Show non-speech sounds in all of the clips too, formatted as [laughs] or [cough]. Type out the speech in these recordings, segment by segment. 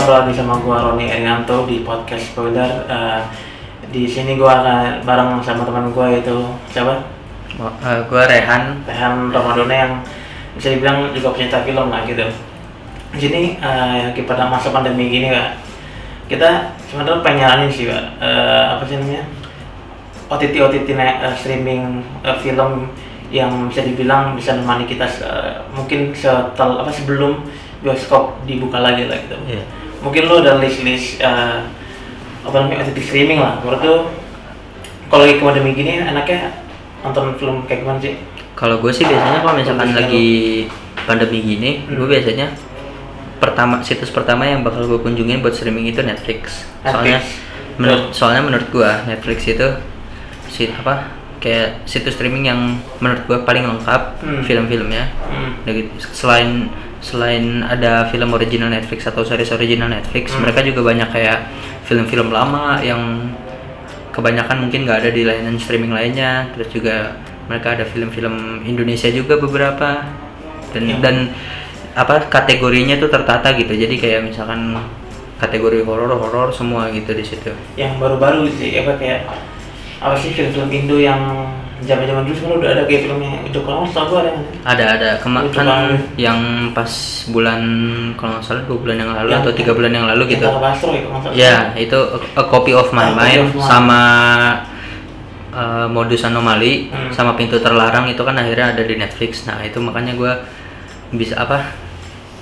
ngobrol lagi sama gua Roni Erianto di podcast spoiler. Eh, di sini gua akan bareng sama teman gua itu siapa? Uh, gue Rehan. Rehan Ramadona yang bisa dibilang juga pecinta film lah gitu. Di sini eh, pada masa pandemi gini kak, kita sebenarnya pengen nyaranin sih kak, eh, apa sih namanya? OTT OTT eh, streaming eh, film yang bisa dibilang bisa menemani kita se- mungkin setel apa sebelum bioskop dibuka lagi lah gitu. Iya. Mungkin lo ada list-list eh, apa namanya OTT streaming lah. Menurut lo kalau lagi pandemi gini enaknya nonton film kayak gimana sih? Kalau gue sih biasanya kalau misalkan lagi pandemi gini, Hmm. gue biasanya pertama situs pertama yang bakal gue kunjungin buat streaming itu Netflix. Soalnya Netflix. menurut soalnya menurut gue Netflix itu si apa kayak situs streaming yang menurut gue paling lengkap Hmm. film-filmnya. Hmm. Udah gitu, Selain selain ada film original Netflix atau series original Netflix, Hmm. mereka juga banyak kayak film-film lama yang kebanyakan mungkin nggak ada di layanan streaming lainnya. Terus juga mereka ada film-film Indonesia juga beberapa dan Yang- dan apa kategorinya tuh tertata gitu. Jadi kayak misalkan kategori horor horor semua gitu di situ. Yang baru-baru sih apa kayak apa sih film-film Indo yang zaman-zaman dulu sebenarnya udah ada kayak filmnya Joko Anwar setahu gua ada kan? Ada ada kema- Itu kan banget. yang pas bulan kalau nggak salah dua bulan yang lalu Yang- atau tiga bulan yang lalu gitu. Bastro ya kalau nggak salah. Ya, itu a, a copy of my mind of sama uh, modus anomali Hmm. sama pintu terlarang itu kan akhirnya ada di Netflix. Nah, itu makanya gua bisa apa?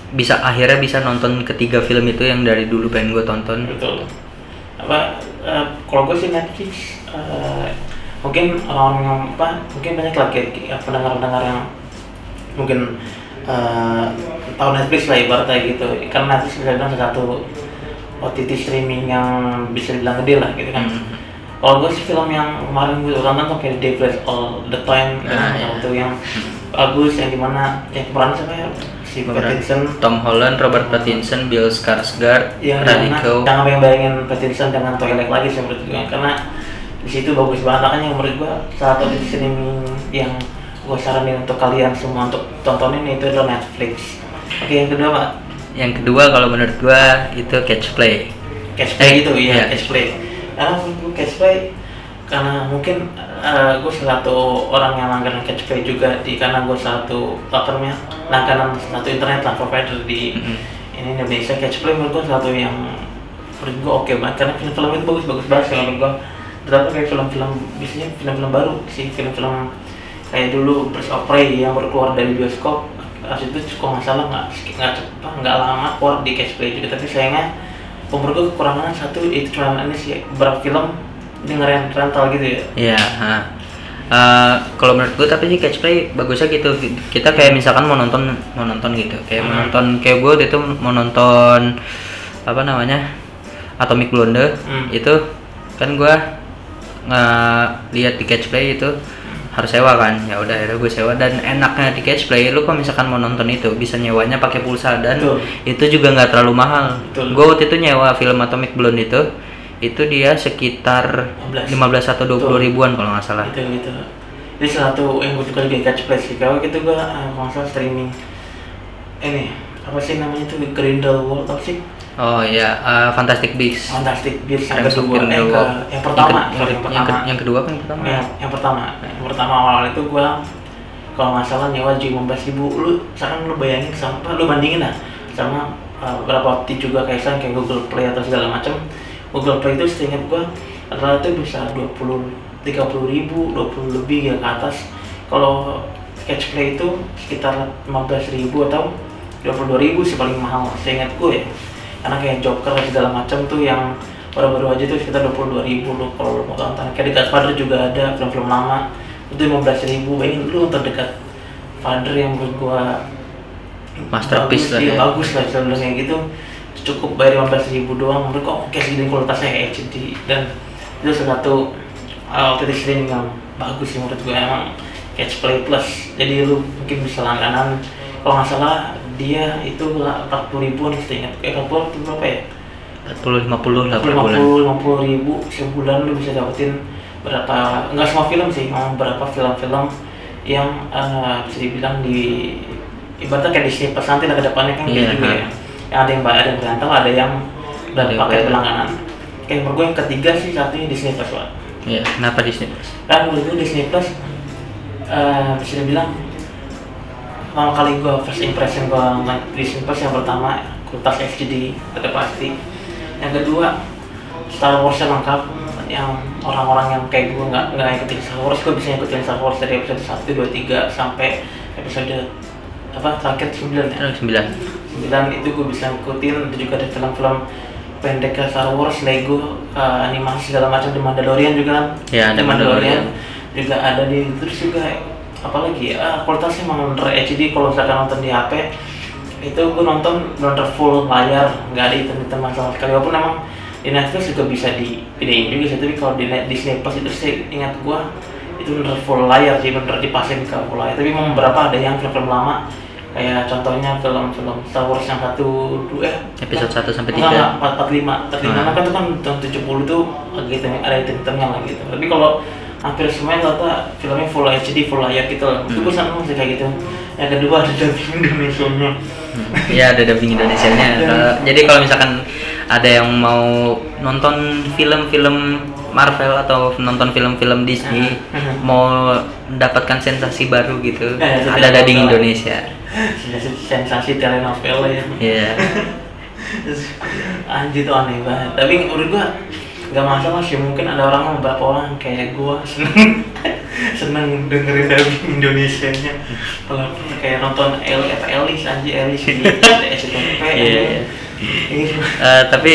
Bisa akhirnya bisa nonton ketiga film itu yang dari dulu pengen gue tonton. betul apa eh, kalau gue sih Netflix eh, mungkin orang yang apa mungkin banyak lagi pendengar-pendengar yang mungkin eh, tahu Netflix lah ibaratnya gitu karena Netflix bisa bilang salah satu OTT streaming yang bisa dibilang gede lah gitu kan Hmm. kalau gue sih film yang kemarin gue tonton tuh kayak The Devil All the Time Ah, yang iya. itu yang bagus yang di mana yang peran siapa ya si Pattinson Tom Holland, Robert Pattinson, Bill Skarsgård, yang Radico. jangan jangan bayangin Pattinson dengan Twilight lagi sih menurut gue karena di situ bagus banget makanya menurut gue saat itu streaming yang gue saranin untuk kalian semua untuk tontonin itu adalah Netflix oke yang kedua pak Yang kedua kalau menurut gua itu Catch Play. catch play Eh, itu iya iya. catch play karena menurut gue catch play karena mungkin gue salah satu orang yang langganan catch play juga di karena gue satu apa namanya langganan satu internet lah provider di Mhm. ini Indonesia catch play menurut gue satu yang menurut gue oke banget karena film-film itu bagus-bagus banget sih menurut gue ternyata kayak film-film biasanya film-film baru sih film-film kayak dulu Birds of Prey yang baru keluar dari bioskop Habis itu kok nggak salah nggak nggak cepat nggak lama keluar di catch play juga tapi sayangnya gue kekurangan satu itu cuma ini sih beberapa film ini ngeren rental gitu ya Iya, ha. Eh, kalau menurut gue tapi sih catch play bagusnya gitu kita kayak misalkan mau nonton mau nonton gitu kayak mau Hmm. nonton kayak gue itu mau nonton apa namanya Atomic Blonde Hmm. itu kan gue lihat di catch play itu harus sewa kan? Ya udah akhirnya gue sewa. Dan enaknya di catch play lu kalau misalkan mau nonton itu bisa nyewanya pakai pulsa. Dan Betul. itu juga nggak terlalu mahal. Betul. gue waktu itu nyewa film Atomic Blonde itu itu dia sekitar 15. 15 atau 20 Betul. ribuan kalau nggak salah. Itu itu ini salah satu yang gue suka juga di catch play sih. Kalau gitu gue uh, kalau nggak salah streaming. Ini apa sih namanya tuh Grindelwald apa sih oh iya uh, Fantastic Beasts. Fantastic Beasts yang kedua eh, ke, yang pertama yang, sorry, ke- yang yang, ke- pertama. yang kedua apa yang pertama? Yang, yang pertama. Yang pertama awal itu gua kalau nggak salah nyewa jadi 15 ribu. Lu sekarang lu bayangin sama lu bandingin lah sama uh, berapa OTT juga kayak kayak Google Play atau segala macam. Google Play itu seingat gua rata-rata itu bisa 20 30 ribu 20 lebih ya ke atas. Kalau Catch Play itu sekitar 15 ribu atau 22 ribu sih paling mahal seingat gue ya karena kayak Joker segala macam tuh yang baru-baru aja tuh sekitar 22 ribu lo kalau lo mau tonton kayak dekat Father juga ada film-film lama. Itu 15 ribu. Bayangin lu nonton dekat Father yang menurut gua Masterpiece bagus, lah iya, ya. bagus lah film kayak gitu cukup bayar 15 ribu doang. Menurut kok oke segini kualitasnya HD dan itu salah satu uh, OTT streaming yang bagus sih menurut gue emang Catch Play Plus. Jadi lu mungkin bisa langganan. Kalau nggak salah dia itu 40 ribu nih seingat kayak 40 itu berapa ya 40 50 lah per bulan 50 50 ribu sebulan lu bisa dapetin berapa nggak semua film sih memang beberapa film-film yang eh, bisa dibilang di ibaratnya kayak Disney Plus nanti lah ke depannya kan Iya, kayak ha. ya yang ada yang bayar ada yang rental ada yang udah pakai bayar. berlangganan kayak menurut gue yang ketiga sih satunya Disney Plus pak Iya, kenapa Disney Plus? kan menurut gue Disney Plus eh bisa dibilang pertama kali gue first impression gue main Disney Plus yang pertama kualitas HD udah pasti yang kedua Star Wars lengkap yang orang-orang yang kayak gue nggak nggak ikutin Star Wars gue bisa ngikutin Star Wars dari episode 1, 2, 3 sampai episode apa terakhir 9 ya Sembilan. 9 itu gue bisa ngikutin itu juga ada film-film pendek ke Star Wars, Lego, eh, animasi segala macam di Mandalorian juga kan Ya, ada Mandalorian. juga ada di terus juga apalagi ya kualitasnya memang under HD kalau misalkan nonton di HP itu gue nonton bener full layar nggak ada hitam-hitam sama sekali walaupun memang di Netflix juga bisa dipidain juga sih tapi kalau di Disney Plus itu sih ingat gue itu bener full layar sih bener dipasang ke full layar tapi memang beberapa ada yang film-film lama kayak contohnya film-film Star Wars yang satu dua eh Episode 1 sampai Enggak, 3. enggak, empat empat lima, empat lima Ah. kan itu kan tahun tujuh puluh tuh agak hitam, ada hitam-hitamnya lah gitu. Tapi kalau hampir semuanya rata filmnya full HD, full layar gitu lah. Itu gue Hmm. seneng sih kayak gitu. Yang kedua ada dubbing Indonesia-nya. Hmm, Iya ada dubbing Indonesianya. Dan- Kalau- jadi kalau misalkan ada yang mau nonton film-film Marvel atau nonton film-film Disney, mau mendapatkan sensasi baru gitu, Eh, ada sensasi dubbing. Indonesia. Sensasi, telenovela ya. Iya. [laughs] Anjir tuh aneh banget. Tapi menurut gua nggak masalah sih. Mungkin ada orang beberapa orang kayak gua seneng [laughs] seneng dengerin dubbing Indonesia-nya. Kalau kayak nonton apa Elis anjir Elis di SCTV. [laughs] Iya, iya. Iya. Eh, tapi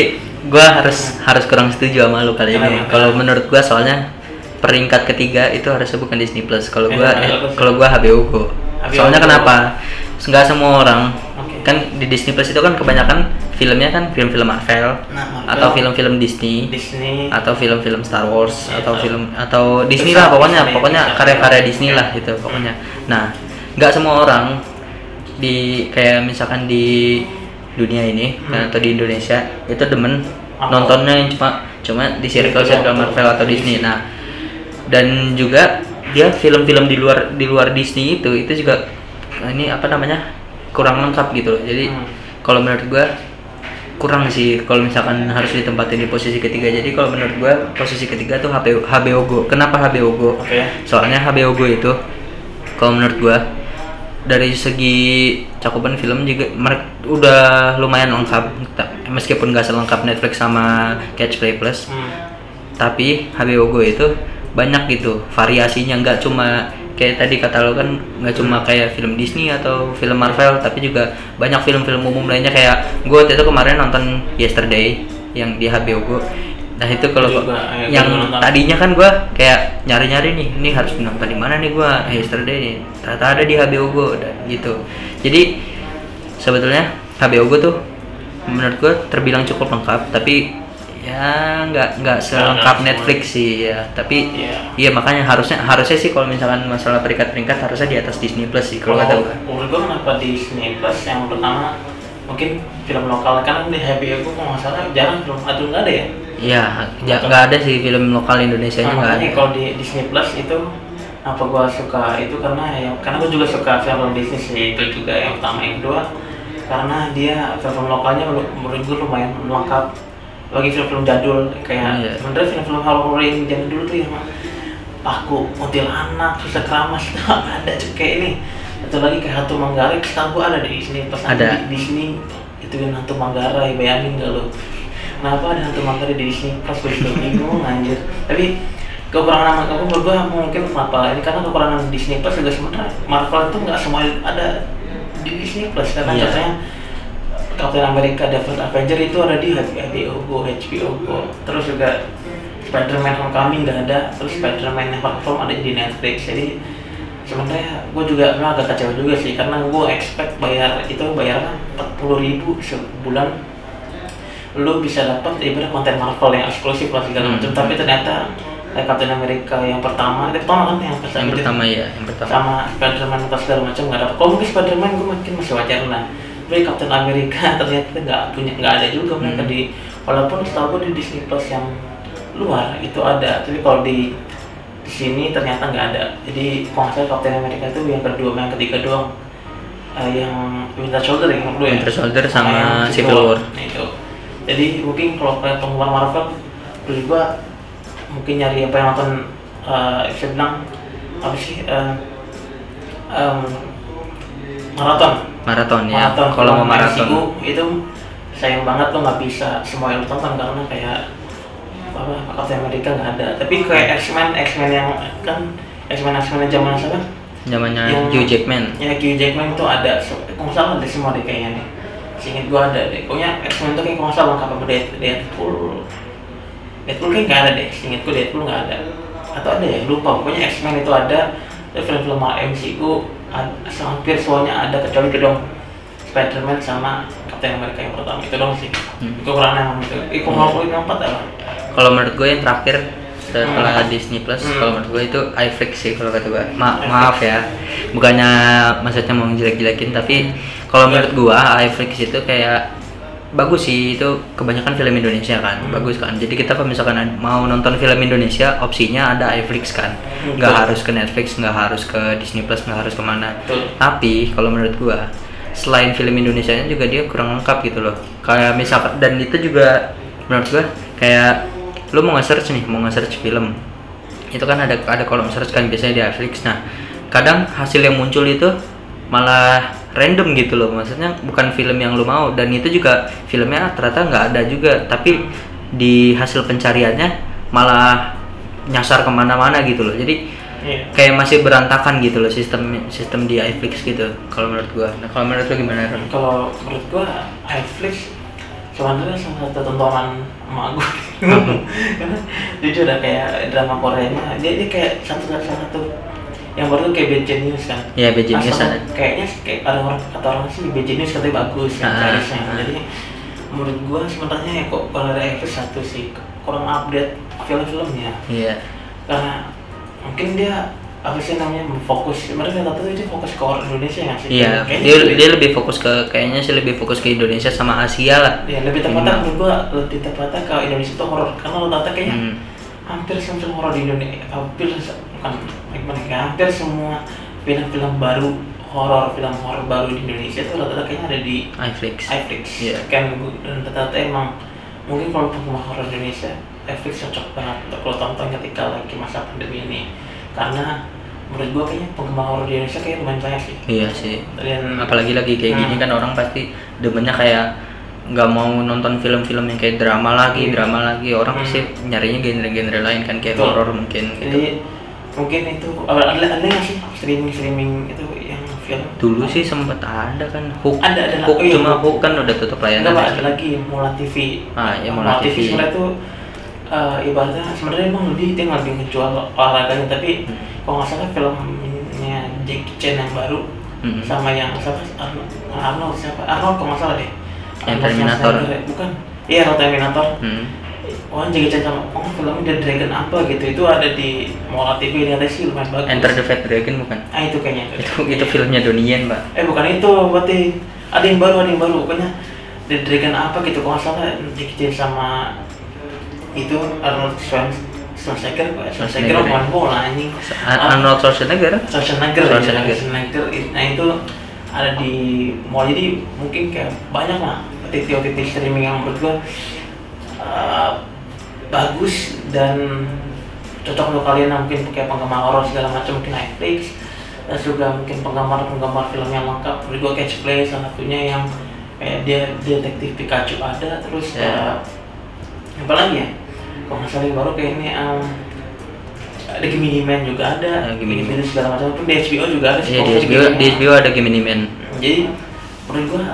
gua harus harus kurang setuju sama lu kali ini. Kenapa? Kalau menurut gua soalnya peringkat ketiga itu harusnya bukan Disney Plus. Kalau gua Eh, kalau gua HBO Go. Soalnya kenapa? Nggak semua orang kan di Disney Plus itu kan kebanyakan filmnya kan film-film Marvel, Nah, Marvel. atau film-film Disney Disney. atau film-film Star Wars Iya, atau film atau Disney lah pokoknya Disney, pokoknya karya-karya Disney lah gitu pokoknya. Nah, nggak semua orang di kayak misalkan di dunia ini Hmm. atau di Indonesia itu demen nontonnya yang cuma cuma di circle circle Marvel atau Disney. Nah, dan juga dia film-film di luar di luar Disney itu itu juga ini apa namanya kurang lengkap gitu loh. Jadi Hmm. kalau menurut gua kurang sih kalau misalkan harus ditempatin di posisi ketiga. Jadi kalau menurut gua posisi ketiga tuh HBO, HBO Go. Kenapa HBO Go? Oke. Soalnya HBO Go itu kalau menurut gua dari segi cakupan film juga mereka udah lumayan lengkap meskipun gak selengkap Netflix sama Catch Play Plus Hmm. tapi HBO Go itu banyak gitu variasinya nggak cuma kayak tadi kata lo kan nggak cuma kayak film Disney atau film Marvel tapi juga banyak film-film umum lainnya. Kayak gue waktu itu kemarin nonton Yesterday yang di HBO Go nah itu kalau Juga, ya, yang tadinya kan gue kayak nyari-nyari nih ini harus nonton di mana nih gue Yesterday nih. Ternyata ada di HBO Go dan gitu. Jadi sebetulnya HBO Go tuh menurut gue terbilang cukup lengkap tapi ya nggak nggak selengkap nggak Netflix sih ya. Tapi Iya. iya makanya harusnya harusnya sih kalau misalkan masalah peringkat-peringkat harusnya di atas Disney Plus sih kalau kata gue menurut gua kenapa di Disney Plus yang pertama mungkin film lokal kan di HBO gua kalau nggak salah jarang film atau nggak ada ya? Iya ja- nggak ada sih film lokal Indonesia nya Nah, nggak ada. kalau di Disney Plus itu apa gua suka itu karena ya karena gua juga suka film Disney sih itu juga yang pertama yang kedua karena dia film lokalnya menurut menurut gua lumayan lengkap bagi film-film jadul kayak Iya. sebenarnya film-film horor yang zaman dulu tuh yang aku anak susah keramas itu ada tuh kayak ini satu lagi kayak hantu Manggarai setahu gua ada di Disney Plus Ada. di Disney itu kan hantu Manggarai bayangin gak lo kenapa ada hantu Manggarai di Disney Plus gue juga bingung [laughs] anjir tapi kekurangan aku menurut gua mungkin kenapa ini karena kekurangan Disney Plus juga sebenarnya Marvel itu nggak semua ada di Disney Plus karena Iya. contohnya Captain America Devil Avenger itu ada di HBO Go, HBO Go. Terus juga Spider-Man Homecoming nggak ada, terus Spider-Man From ada di Netflix. Jadi sebenarnya gue juga memang agak kecewa juga sih karena gue expect bayar itu bayar empat puluh ribu sebulan lu bisa dapat ibarat konten Marvel yang eksklusif lah segala Hmm. macam tapi ternyata kayak Captain America yang pertama itu pertama kan yang yang pertama pertama ya yang pertama sama Spiderman atau segala macam nggak dapat. Kalau mungkin Spiderman gue mungkin masih wajar lah. Tapi Captain America [laughs] ternyata nggak punya nggak ada juga mereka Hmm. di walaupun setahu gue di Disney Plus yang luar itu ada. Tapi kalau di di sini ternyata nggak ada. Jadi kalau salah Captain America itu yang kedua, yang ketiga doang. eh, yang Winter Soldier ya menurut lu ya Winter Soldier sama yang Civil War. Nah, itu. Jadi mungkin kalau kayak penggemar Marvel, menurut gua mungkin nyari apa yang nonton eh bisa bilang apa sih eh, em, maraton. maraton ya Maraton. kalau mau maraton MCU itu sayang banget lo nggak bisa semua yang tonton karena kayak apa Captain America nggak ada. Tapi kayak X-Men, X-Men yang kan X-Men X-Men yang zaman siapa? zamannya Yang- Hugh Jackman Ya Hugh Jackman itu ada, kalau salah ada semua deh kayaknya nih. Seinget gua ada deh. Pokoknya X-Men itu kayak kalau nggak salah lengkap sama Dead- Deadpool. Deadpool kayak nggak ada deh. Seinget gua Deadpool nggak ada. Atau ada ya? Lupa. Pokoknya X-Men itu ada. Film-film MCU hampir semuanya ada kecuali itu dong Spider-Man sama Captain America yang pertama itu dong sih. Hmm. Itu kurang yang itu. Kok mau yang empat apa? kalau menurut gue yang terakhir setelah Disney Plus Hmm. kalau menurut gue itu iFlix sih kalau kata gue Ma- maaf ya bukannya maksudnya mau jelek-jelekin tapi kalau menurut gue iFlix itu kayak bagus sih itu kebanyakan film Indonesia kan Hmm. bagus kan jadi kita kalau misalkan mau nonton film Indonesia opsinya ada iFlix kan Hmm, nggak betul. harus ke Netflix nggak harus ke Disney Plus nggak harus ke mana Betul. tapi kalau menurut gua selain film Indonesia nya juga dia kurang lengkap gitu loh kayak misalkan dan itu juga menurut gua kayak lu mau nge-search nih mau nge-search film itu kan ada ada kolom search kan biasanya di Netflix nah kadang hasil yang muncul itu malah random gitu loh maksudnya bukan film yang lu mau dan itu juga filmnya ternyata nggak ada juga tapi di hasil pencariannya malah nyasar ke mana-mana gitu loh jadi Iya. kayak masih berantakan gitu loh sistem sistem di iFlix gitu kalau menurut gua. Nah kalau menurut lu gimana Ron? kalau menurut gua Netflix sebenarnya salah satu tontonan emak gua [laughs] karena jujur ada kayak drama Koreanya dia dia kayak satu satu yang baru tuh kayak Bad Genius kan Ya Bad Genius ada. kayaknya kayak ada orang kata orang sih Bad Genius katanya bagus yang Ah, seriesnya ah. jadi menurut gua sebenarnya ya kok kalau ada Netflix satu sih kurang update film-filmnya Iya. karena mungkin dia apa sih namanya fokus sebenarnya kata tuh dia fokus ke orang Indonesia nggak sih Iya, Kayaknya dia lebih- dia lebih fokus ke kayaknya sih lebih fokus ke Indonesia sama Asia lah. Ya lebih tepatnya menurut gua lebih tepatnya ke Indonesia itu horor karena rata-rata kayaknya Hmm. hampir semua horor di Indonesia hampir bukan ya hampir semua film-film baru horor film horor baru di Indonesia itu rata-rata kayaknya ada di iFlix. iFlix Iya. kan dan rata-rata emang mungkin kalau penggemar horor Indonesia iFlix cocok banget untuk lo tonton ketika lagi masa pandemi ini karena menurut gua kayaknya penggemar horor di Indonesia kayak lumayan banyak sih Iya sih. dan Apalagi lagi kayak gini Hmm. kan orang pasti demennya kayak nggak mau nonton film-film yang kayak drama lagi, Iya. drama lagi. Orang Hmm. pasti nyarinya genre-genre lain kan kayak horor mungkin gitu. Mungkin itu ada ada ada nggak sih streaming streaming itu yang film Dulu sih sempet ada kan Hook. Ada, ada. Hook Oh iya, cuma Hook. Kan udah tutup layanan. Enggak ya ada lagi Mola TV. Ah, ya, Mola TV. sebenarnya tuh eh, ibaratnya sebenarnya emang lebih dia nggak lebih ngejual olahraganya tapi Hmm. kalau nggak salah filmnya Jackie Chan yang baru Hmm. sama yang siapa Arnold, Arnold siapa Arnold kalau nggak salah deh Yang Terminator. Bukan iya Terminator Hmm. Oh, Jackie Chan sama oh filmnya The Dragon apa gitu itu ada di Mola TV ini ada sih lumayan bagus. Enter the Fat Dragon bukan? Ah itu kayaknya Itu itu filmnya Donnie Pak. Eh bukan itu, berarti ada yang baru, ada yang baru. Pokoknya The Dragon apa gitu, kalau nggak salah Jackie Chan sama itu Arnold Schwarz- Schwarzenegger. Schwarzenegger Schwarzenegger, bukan bola anjing. Ar- Arnold Schwarzenegger. Schwarzenegger, ya, Schwarzenegger. Schwarzenegger. Nah itu ada di mall jadi mungkin kayak banyak lah titik-titik streaming yang menurut gua eh, bagus dan cocok untuk kalian yang mungkin kayak penggemar horor segala macam mungkin Netflix dan juga mungkin penggemar-penggemar film yang lengkap gua Catch Play salah satunya yang kayak dia detektif Pikachu ada terus Ya. eh, apa lagi ya kalau nggak salah yang baru kayak ini em, ada Gemini Man juga ada Ya, Gemini Man. Gemini segala macam pun di HBO juga ada sih Iya di HBO di Man. HBO ada Gemini Man. jadi menurut gua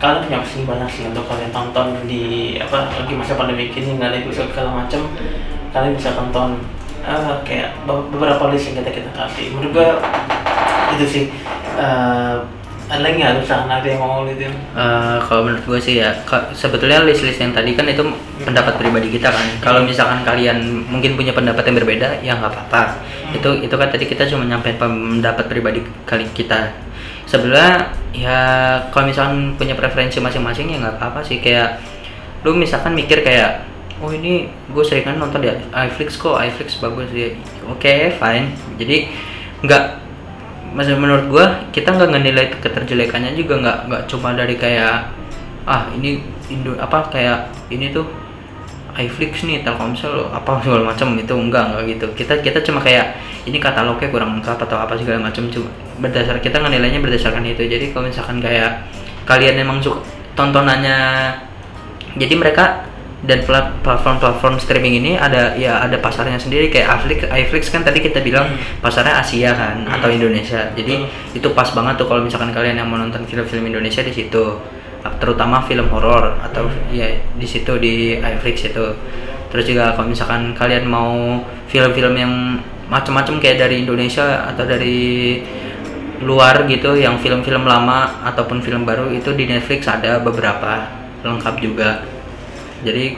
kalian punya opsi banyak sih untuk kalian tonton di apa lagi masa pandemi ini nggak ada episode segala macam kalian bisa tonton eh, kayak be- beberapa list yang kita kita kasih menurut gua itu sih. Eh, ada lagi nggak misalkan ada yang mau liatin Eh, kalau menurut gue sih ya sebetulnya list-list yang tadi kan itu pendapat pribadi kita kan. Kalau misalkan kalian mungkin punya pendapat yang berbeda ya nggak apa-apa. Itu itu kan tadi kita cuma nyampein pendapat pribadi kali kita sebenarnya ya kalau misalkan punya preferensi masing-masing ya nggak apa-apa sih. Kayak lu misalkan mikir kayak oh ini gue sering kan nonton di iFlix kok iFlix bagus. Ya oke fine. Jadi nggak maksud menurut gua kita nggak ngenilai keterjelekannya juga nggak nggak cuma dari kayak ah ini Indo apa kayak ini tuh iFlix nih Telkomsel apa segala macam itu enggak enggak gitu. Kita kita cuma kayak ini katalognya kurang lengkap atau apa segala macam. Cuma berdasar kita ngenilainya berdasarkan itu. Jadi kalau misalkan kayak kalian emang suka tontonannya jadi mereka dan plat- platform-platform streaming ini ada ya ada pasarnya sendiri. Kayak iFlix, iFlix kan tadi kita bilang pasarnya Asia kan Hmm. atau Indonesia. Jadi itu pas banget tuh kalau misalkan kalian yang mau nonton film-film Indonesia di situ terutama film horor atau ya di situ di iFlix itu. Terus juga kalau misalkan kalian mau film-film yang macam-macam kayak dari Indonesia atau dari luar gitu yang film-film lama ataupun film baru itu di Netflix ada beberapa lengkap juga. Jadi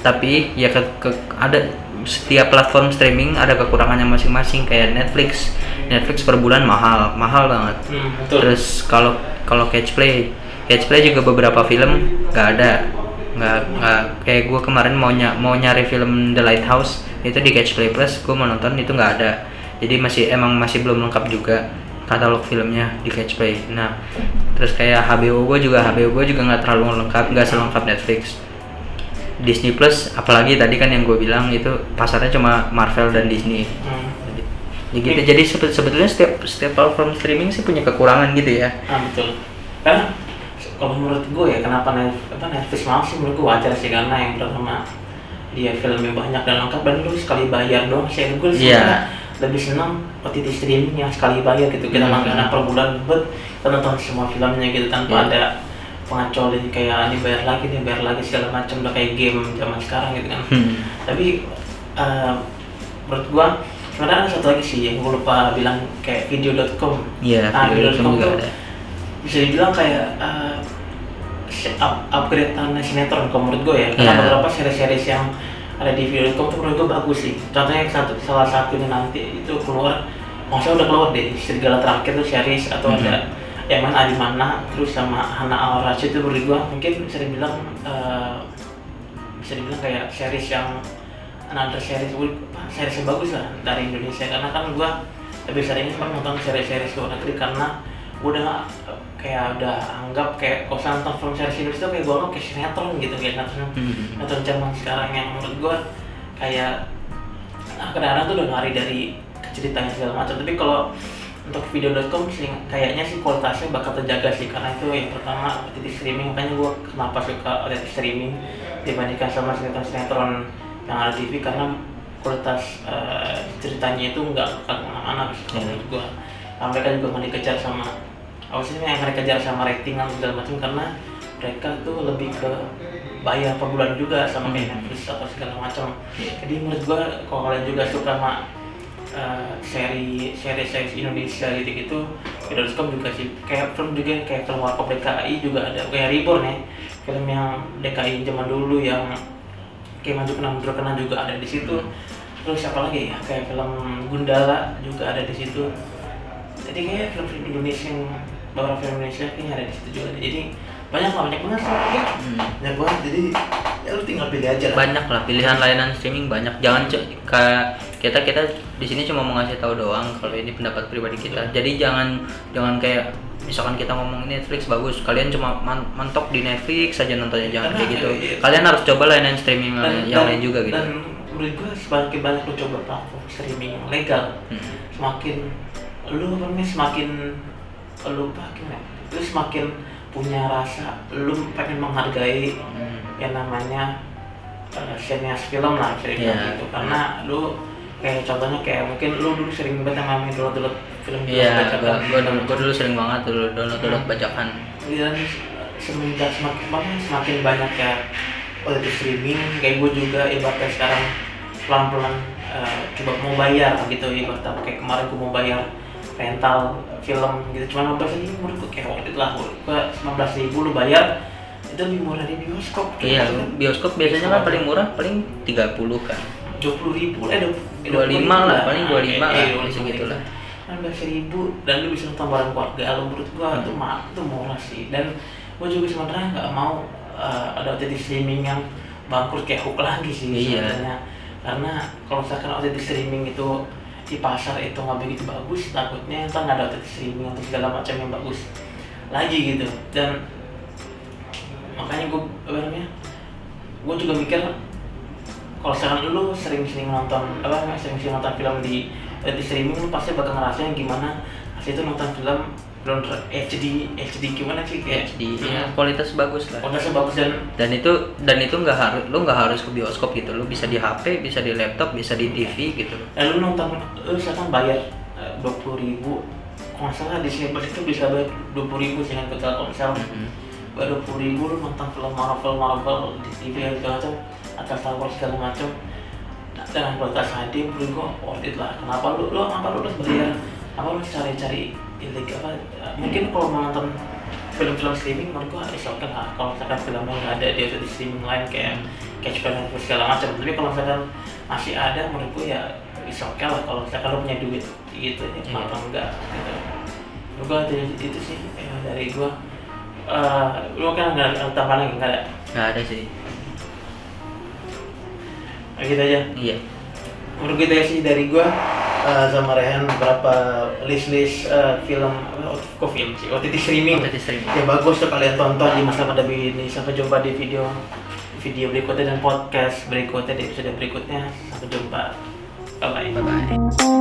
tapi ya ke, ke- ada setiap platform streaming ada kekurangannya masing-masing kayak Netflix. Netflix per bulan mahal mahal banget. Hmm, betul. terus kalau kalau catch play catch play juga beberapa film nggak ada. Nggak nggak kayak gue kemarin mau ny mau nyari film The Lighthouse itu di catch play plus gue mau nonton itu nggak ada. Jadi masih emang masih belum lengkap juga katalog filmnya di catch play. Nah terus kayak HBO gue juga HBO gue juga nggak terlalu lengkap nggak selengkap Netflix. Disney Plus apalagi tadi kan yang gue bilang itu pasarnya cuma Marvel dan Disney. Hmm. jadi, gitu. Jadi sebe- sebetulnya setiap setiap platform streaming sih punya kekurangan gitu ya. Ah betul. Karena kalau menurut gue ya kenapa Netflix, apa Netflix mahal sih menurut gue wajar sih karena yang pertama dia filmnya banyak dan lengkap dan lu sekali bayar doang sih gue sih Iya. lebih senang OTT streaming yang sekali bayar gitu kita Hmm. langganan per bulan buat nonton semua filmnya gitu tanpa Iya. ada pengecualian kayak ini bayar lagi nih bayar lagi segala macam udah kayak game zaman sekarang gitu kan Hmm. tapi eh, menurut gua sebenarnya ada satu lagi sih yang gua lupa bilang kayak video.com Iya, nah, video.com ada. bisa dibilang kayak se- up, upgrade tanah sinetron kalau menurut gue ya Iya. beberapa series-series yang ada di video.com tuh menurut gue bagus sih contohnya satu salah satunya nanti itu keluar maksudnya udah keluar deh serigala terakhir tuh series atau Mhm. ada yang main Adi Mana terus sama Hana Al Rashid itu menurut gue mungkin bisa dibilang eh, bisa dibilang kayak series yang another series series yang bagus lah dari Indonesia karena kan gue lebih sering kan nonton series-series luar negeri karena gue udah kayak udah anggap kayak kalau saya nonton film series Indonesia tuh kayak gue anggap kayak sinetron gitu kayak sinetron Hmm. sinetron zaman sekarang yang menurut gue kayak nah, kadang-kadang tuh udah lari dari ceritanya segala macam. Tapi kalau untuk video.com sih kayaknya sih kualitasnya bakal terjaga sih karena itu yang pertama OTT streaming. Makanya gue kenapa suka OTT streaming dibandingkan sama sinetron-sinetron yang ada TV karena kualitas eh, ceritanya itu nggak nggak ke mana-mana gitu kalau menurut gue mereka juga nggak dikejar sama apa sih yang mereka kejar sama rating dan segala macam? Karena mereka tuh lebih ke bayar per bulan juga sama kayak Netflix atau segala macam. Jadi menurut gua kalau kalian juga suka sama eh, seri seri seri Indonesia gitu gitu Video.com juga sih. Kayak film juga kayak film Warkop DKI juga ada. Kayak Reborn ya. Film yang DKI zaman dulu yang kayak Maju Kena Mundur Kena juga ada di situ. Terus siapa lagi ya? Kayak film Gundala juga ada di situ. Jadi kayak film-film Indonesia yang beberapa film Indonesia kayaknya ada di situ juga. Jadi banyak lah banyak banget sih. Ya, Hmm. banyak banget. Jadi ya lu tinggal pilih aja lah. Banyak lah pilihan layanan streaming banyak. Jangan c- kayak kita kita di sini cuma mau ngasih tahu doang kalau ini pendapat pribadi kita. Jadi jangan jangan kayak misalkan kita ngomong Netflix bagus kalian cuma man- mentok di Netflix saja nontonnya jangan Karena, kayak gitu. iya. kalian harus coba layanan streaming yang lain juga gitu. dan menurut gue semakin banyak lu coba platform streaming yang legal Hmm. semakin lu apa semakin lu gimana ya? lu semakin punya rasa lu pengen menghargai Hmm. yang namanya uh, senias film lah dibilang Iya. gitu karena lu kayak contohnya kayak mungkin lu dulu sering banget yang main dulu dulu film Iya, bajakan. gua, gua, dulu, gua dulu sering banget dulu download download Hmm. bajakan. dan semenjak semakin banyak semakin banyak ya OTT streaming kayak gue juga ibaratnya sekarang pelan-pelan eh, coba mau bayar gitu ibaratnya kayak kemarin gue mau bayar rental film gitu cuma 15 ribu menurut gue kayak worth it lah gue 19 ribu lu bayar itu lebih murah di bioskop Iya, bioskop biasanya kan paling murah paling 30 kan. dua puluh ribu eh dua- 25 lah, paling 25 lah, eh, di segitu lah. kan belas ribu dan lu bisa nonton bareng keluarga lu menurut gua Hmm. itu mah itu murah sih dan gua juga sebenarnya nggak mau uh, ada OTT streaming yang bangkrut kayak hook lagi sih Iya. sebenarnya karena kalau misalkan OTT streaming itu di pasar itu nggak begitu bagus takutnya kan nggak ada OTT streaming atau segala macam yang bagus lagi gitu. Dan makanya gue apa namanya gue juga mikir kalau sekarang lu sering-sering nonton apa sering-sering nonton film di di streaming lu pasti bakal ngerasain gimana asli itu nonton film belum HD HD gimana sih? Kayak di ya, kualitas bagus lah. Kualitasnya bagus dan dan itu dan itu nggak harus lu nggak harus ke bioskop gitu. Lu bisa di HP bisa di laptop bisa di TV gitu. Dan lu nonton lu misalkan bayar dua puluh ribu kalau salah di sini itu bisa bayar dua puluh ribu sih kan total kalau misalnya bayar dua puluh ribu lu nonton film Marvel Marvel di TV segala macam atau Star Wars segala macam. Dengan kualitas HD menurut gua worth it lah. Kenapa lu lu apa lu harus bayar? Apa lu cari-cari ilegal apa mungkin kalau mau nonton film-film streaming menurut gua is okay lah. Kalau misalkan filmnya nggak ada di di streaming lain kayak catch play Netflix segala macam. Tapi kalau misalkan masih ada menurut gua ya is okay lah. Kalau misalkan lu punya duit gitu ya kenapa enggak? Gitu. Gua itu, itu sih ya, dari gua. Eh, lu kan nggak ada tambahan lagi? Nggak ada? Nggak ada sih. Nah, gitu aja. Iya menurut kita sih dari gua eh, sama Rehan berapa list-list eh, film apa, kok film sih? OTT streaming. OTT streaming. ya bagus tuh kalian tonton di masa pandemi ini. Sampai jumpa di video video berikutnya dan podcast berikutnya di episode berikutnya. Sampai jumpa. Bye bye bye bye